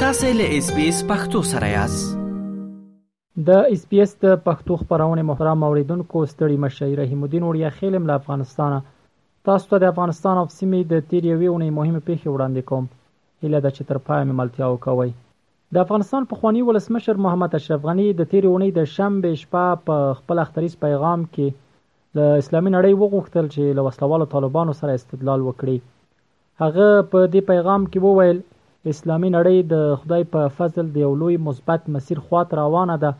تاسو له اس بي اس پختو سره یاست د اس بي اس د پښتو خبرونه محترم اوریدونکو ستړي مشي رحیم الدین وړیا خیلم له افغانستان تاسو ته د افغانستان او سیمې د تیر یوې ونې مهمه پیښه وړاندې کوم هله د چتر پای مې ملتیا وکوي د افغانستان په خوانی ولسمشر محمد اشرف غنی د تیر ونې د شنبه شپه په خپل اختریز پیغام کې له اسلامي نړۍ وغوښتل چې له وسلوالو طالبانو سره استدلال وکړي هغه په دې پیغام کې وویل اسلامي نړۍ د خدای په فضل د یو لوی مثبت مسیر خواته روانه ده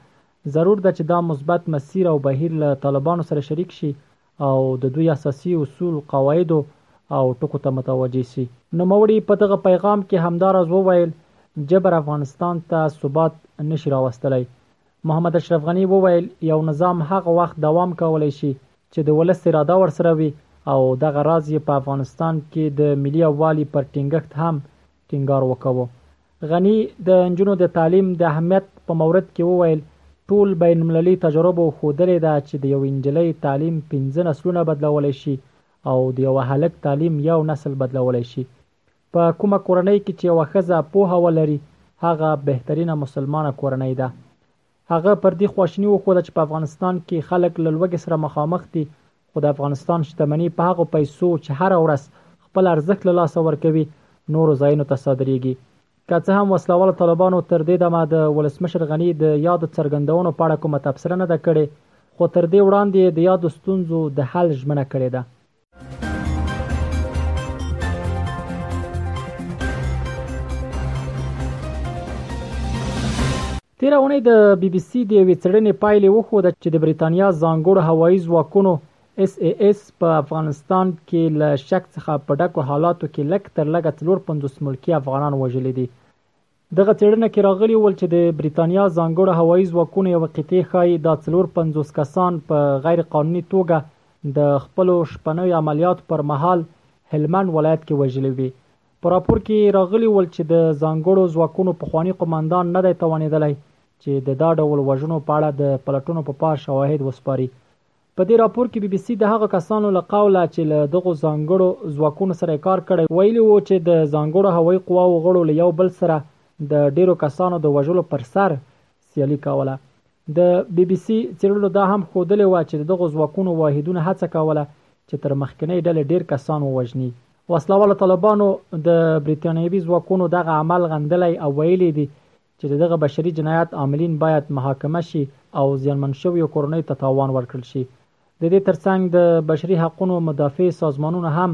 ضرور ده چې دا مثبت مسیر او بهیر له طالبانو سره شریک شي او د دوی اساسي اصول قواعدو او ټکو ته متوجه شي نوموړي په دغه پیغام کې همداراز وویل جبر افغانستان ته ثبات نشي راوستلی محمد اشرف غني وویل، یو نظام هغه وخت دوام کولای شي چې د ولس اراده ورسره وي او دغه راز یې په افغانستان کې د ملي یووالي پر ټینګښت هم ټینګار وکوو. غني د نجونو د تعلیم د اهمیت په مورد کې وویل، ټول بین المللي تجربو ښودلې ده چې د یوې نجلۍ تعلیم پنځه نسلونه بدلولی شي او د یوه هلک تعلیم یو نسل بدلولی شي. په کومه کورنۍ کې چې یوه ښځه پوهه ولري، هغه بهترینه مسلمانه کورنۍ ده. هغه پر دې خواشیني وښوده چې په افغانستان کې خلک له لوږې سره مخامخ دي، خو د افغانستان شتمني په هغو پیسو چې هره ورځ خپل ارزښت له لاسه ورکوي، نورو ځایونو ته صادرېږي. که څه هم وسله والو طالبانو تر دې دمه د ولسمشر غني د یادو څرګندونو په اړه کومه تبصره نه ده کړې، خو تر دې وړاندې یې د یادو ستونزو د حل ژمنه کړې ده. تیر اونۍ د بي بي سي د یوې څېړنې پایلې وښوده چې د بریتانیا ځانګړو هوایي ځواکونو اس ای اس په افغانستان کې له شک څخه په ډکو حالاتو کې لک تر لګه 450 ملکی افغانان وژلي دي دغه څېړنه کې راغلي ول چې د بریتانیا ځانګړو هوایي ځواکونو یوه قطعې ښایي دا څلور پنځوس کسان په غیر قانوني توګه د خپلو شپنیو عملیاتو پر مهال هلمند ولایت کې وژلي وي. په راپور کې راغلي ول چې د ځانګړو ځواکونو پخوانی قوماندان نه دی توانېدلی چې د دا ډول وژنو په اړه د پلټنو په پار شواهد وسپاري په دې راپور کې بي بي سي د هغه کسانو له قوله چې له دغو ځانګړو ځواکونو سره یې کار کړی، ویلي وو چې د ځانګړو هوایي قواوو غړو له یو بل سره د ډېرو کسانو د وژلو پر سر سیالي کوله. د بي بي سي څېړنو دا هم ښودلې وه چې د دغو ځواکونو واحدونو هڅه کوله چې تر مخکنۍ ډلې ډېر کسان ووژني. وسلهوالو طالبانو د بریتانیوي ځواکونو دغه عمل غندلی او ویلي یې دي چې د دغه بشري جنایت عاملین باید محاکمه شي او زیانمن شویو کورنیو ته تاوان ورکړل شي. د دې ترڅنګ د بشري حقونو مدافع سازمانونو هم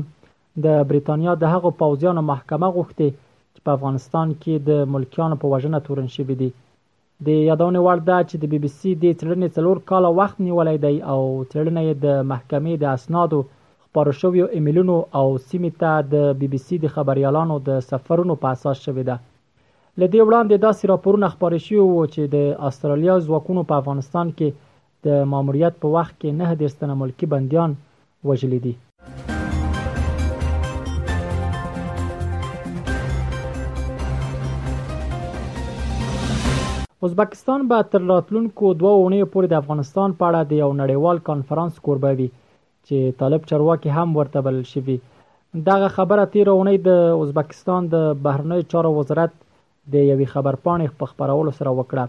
د بریتانیا د هغو پوځیانو محکمه غوښتې چې په افغانستان کې د ملکیانو په وژنه تورن شوي دي. د یادونې وړ ده چې د بي بي سي دې څېړنې څلور کاله وخت نیولی دی او څېړنه یې د محکمې د اسنادو، خپارو شویو ایمیلونو او سیمې ته د بي بي سي د خبریالانو د سفرونو په اساس شوې ده. له دې وړاندې داسې راپورونه خپاره شوي وو چې د استرالیا ځواکونو په افغانستان کې د ماموریت په وخت کې نه دېرش تنه ملکي بندیان وژلي دي. ازبکستان به تر راتلونکو دوو اونیو پورې د افغانستان په اړه د یو نړیوال کانفرانس کوربه وي چې طالب چارواکي هم ورته بلل شوي دغه خبره تیر اونۍ د ازبکستان د بهرنیو چارو وزارت د یوې خبرپاڼې په خبرولو سره وکړه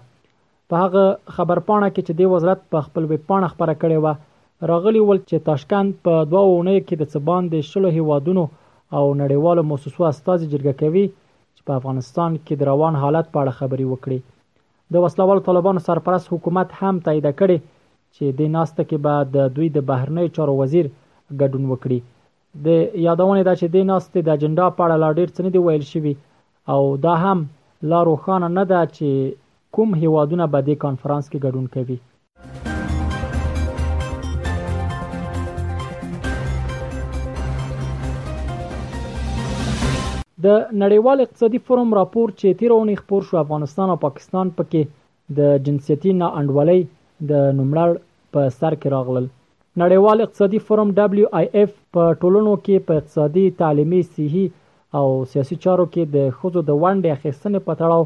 په هغه خبرپاڼه کې چې د وزارت په خپل ویب پاڼه خبره کړې و راغلی ول چې تاشکند په دوه اونۍ کې د څبان د شلو هیوادونو او نړیوالو موسسو استازي جرګه کوي چې په افغانستان کې د روان حالت په اړه خبري وکړي د وسله والو طالبانو سرپرست حکومت هم تاییده کړې چې دې ناسته کې به د دوی د بهرنیو چارو وزیر ګډون وکړي. د یادونې ده چې دې ناستې د اجنډا په اړه لا ډېر څه نه دي ویل شوي او دا هم لا روښانه نه ده چې کوم هېوادونه به دې کانفرانس کې ګډون کوي. د نړیوال اقتصادي فورم راپور چې تیر اونۍ خپور شو افغانستان او پاکستان پکې د جنسیتي ناانډولۍ د نوملړ په سر کې راغلل نړیوال اقتصادي فورم دبليو آی اف په ټولنو کې په اقتصادي تعلیمي صحي او سیاسي چارو کې د خځو د ونډې اخیستنې په تړاو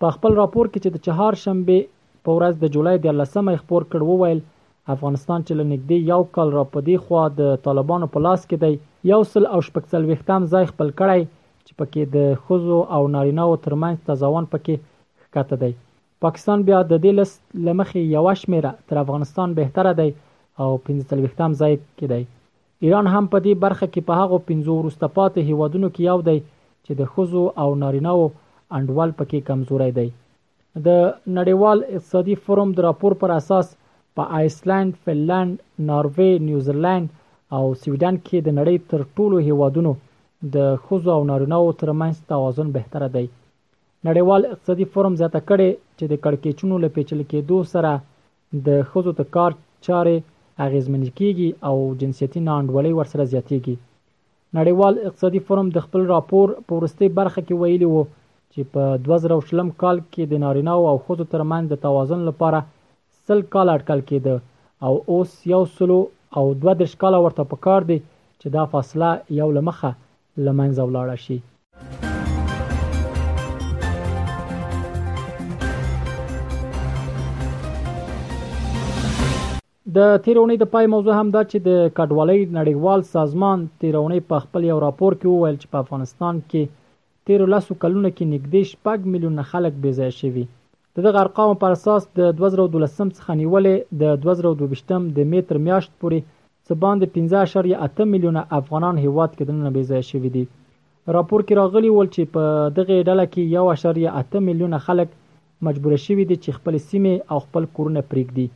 په خپل راپور کې چې د چهار شنبې په ورځ د جولای دیارلسمه یې خپور کړ وویل، افغانستان چې له نږدې یو کال را په دې خوا د طالبانو په لاس کې دی، یو سل او شپږ څلوېښتم ځای خپل کړی چې په کې د ښځو او نارینه وو تر منځ تضاون په کې ښکته دی. پاکستان بیا د دې لست له مخې یوه شمېره تر افغانستان بهتره دی او پنځه څلوېښتم ځای کې دی. ایران هم په دې برخه کې په هغو پنځو وروسته پاتې هېوادونو کې یو دی چې د ښځو او نارینهوو انډول په کې کمزوری دی. د نړیوال اقتصادي فورم د راپور پر اساس په آیسلنډ، فنلنډ، ناروې، نیوزیلنډ او سویډن کې د نړۍ تر ټولو هېوادونو د ښځو او نارینهوو ترمنځ توازن بهتره دی. نړیوال اقتصادي فورم زیاته کړې چې د کړکېچونو له پېچلي کېدو سره د ښځو د کار چارې اغېزمنې کېږي او جنسیتي ناانډولۍ ورسره زیاتېږي. نړیوال اقتصادي فورم د خپل راپور په وروستۍ برخه کې ویلي وو چې په دوه زره او شلم کال کې د نارینهوو او ښځو ترمنځ د توازن لپاره سل کاله اټکل کېده او اوس یو سلو او دوه دېرش کاله ورته پکار دي چې دا فاصله یو له مخه له منځه ولاړه شي. د تیرې اونۍ د پای موضوع هم دا چې د کډوالۍ نړیوال سازمان تیرې اونۍ په خپل یو راپور کې وویل چې په افغانستان کې تیرو لسو کلونو کې نږدې شپږ میلیونه خلک بې ځایه شوي د دغه ارقامو پر اساس د 2012 څخه نیولې د 2022 د می تر میاشت پورې څه باندې 15.8 میلیونه افغانان هیواد کې دننه بې ځایه شوي دي. راپور کې راغلي ول چې په دغې ډله کې 1.8 میلیونه خلک مجبور شوي دي چې خپلې سیمې او خپل کورونه پریږدي.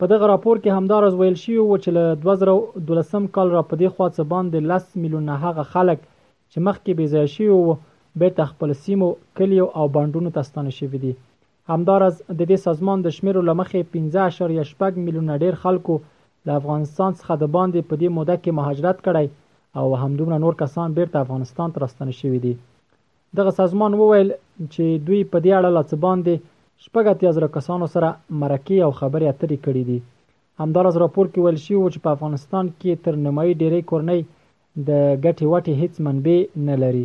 په دغه راپور کې همداراز ویل شوي وو چې له دوه زره او دولسم کال را په دې خوا څه باندې لس میلیونه هغه خلک چې مخکې بې ځایه شوي وو، بېرته خپلو سیمو، کلیو او بانډونو ته ستانه شوي دي. همداراز د دې سازمان د شمېرو له مخې پنځه اعشاریه شپږ میلیونه ډېر خلکو له افغانستان څخه د باندې په دې موده کې مهاجرت کړی او همدومره نور کسان بېرته افغانستان ته راستانه شوي دي. دغه سازمان وویل چې دوی په دې اړه لا څه باندې شپږ اتیا زره کسانو سره مرکې او خبرې اترې کړې دي. همداراز راپور کې ویل شوي و چې په افغانستان کې تر نیمایي ډېری کورنۍ د ګټې وټې هېڅ منبع نه لري.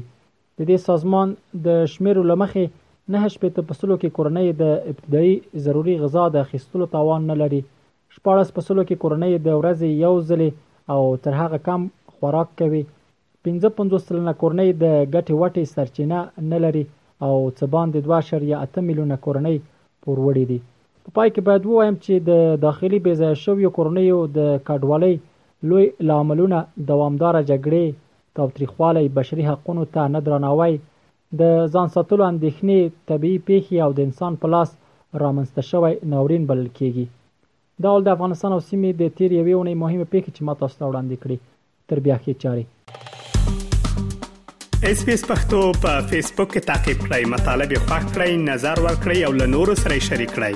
د دې سازمان د شمېرو له مخې نهه شپېته په سلو کې کورنۍ د ابتدايي ضروري غذا د اخیستلو توان نه لري، شپاړس په سلو کې کورنۍ د ورځې یو ځلې او تر هغه کم خوراک کوي پنځه پنځوس سلنه کورنۍ د ګټې وټې سرچینه نه لري او څه باندې دوه اعشاریه اته میلیونه کورنۍ پوروړي دي. په پای کې باید ووایم چې د داخلي بې ځایه شویو کورنیو د کډوالۍ لوی لاملونه دوامداره جګړې، تاوتریخوالی، بشري حقونو ته نه درناوی، د ځان ساتلو اندېښنې، طبیعي پېښې او د انسان په لاس رامنځته شوی ناورین بلل کېږي. دا ول د افغانستان او سیمې د تیر یوې اونۍ مهمې پیښې چې ما تاسو ته وړاندې کړې تر بیا ښې چارې اس پی اس پختو په فیسبوک کې تا کې پلی مطلب یو فاک کړئ نظر ور کړئ او له نورو سره شریک کړئ